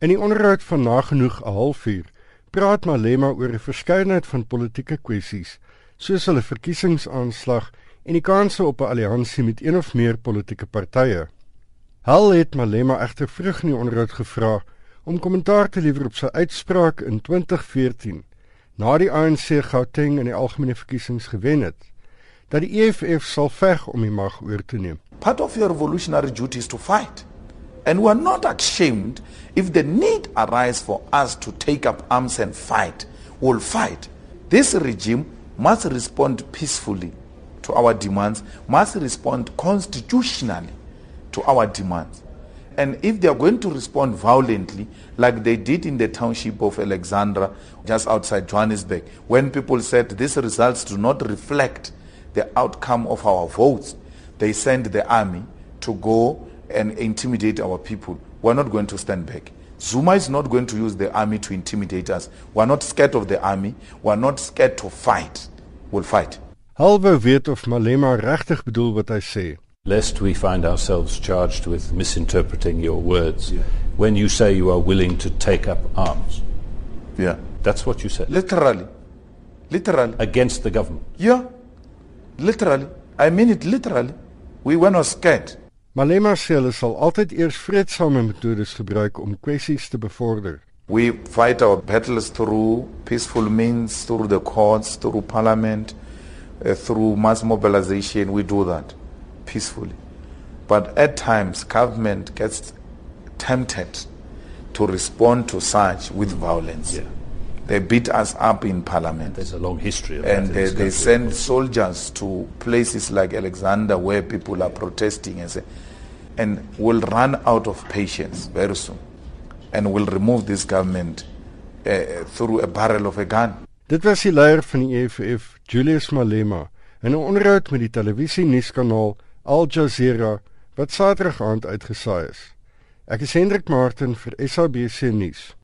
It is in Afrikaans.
In die onderhoud van nagenoeg 'n halfuur praat Malema oor 'n verskeidenheid van politieke kwessies, soos hulle verkiesingsaanslag en die kanse op 'n alliansie met een of meer politieke partye. Hal het Malema egter vroeg in die onderhoud gevra om kommentaar te lewer op sy uitspraak in 2014 na die ANC Gauteng in die algemene verkiesings gewen het dat die EFF sal veg om die mag oor te neem. Part of your revolutionary duty is to fight. And we are not ashamed if the need arises for us to take up arms and fight. We'll fight. This regime must respond peacefully to our demands, must respond constitutionally to our demands. And if they are going to respond violently, like they did in the township of Alexandra, just outside Johannesburg, when people said these results do not reflect the outcome of our votes, they sent the army to go and intimidate our people. We're not going to stand back. Zuma is not going to use the army to intimidate us. We're not scared of the army. We're not scared to fight. We'll fight. Halwe weet of Malema regtig bedoel wat hy sê. Lest we find ourselves charged with misinterpreting your words yeah. when you say you are willing to take up arms. Yeah. That's what you said. Literally. Literally. Against the government. Yeah. Literally. I mean it literally. We were not scared. Malema sê hulle sal altyd eers vredesame metodes gebruik om kwessies te bevorder. We fight our battles through peaceful means, through the courts, through parliament, uh, through mass mobilization. We do that peacefully. But at times, government gets tempted to respond to such with violence. Yeah. They beat us up in parliament. There's a long history of and that. And they, they send soldiers to places like Alexander where people are protesting and say, and will run out of patience very soon and will remove this government uh, through a barrel of a gun. Dit was die leier van die EFF, Julius Malema, in 'n onderhoud met die televisie nuuskanaal Al Jazeera wat Saterdag aand uitgesaai is. Ek is Hendrik Martin vir SABC nuus.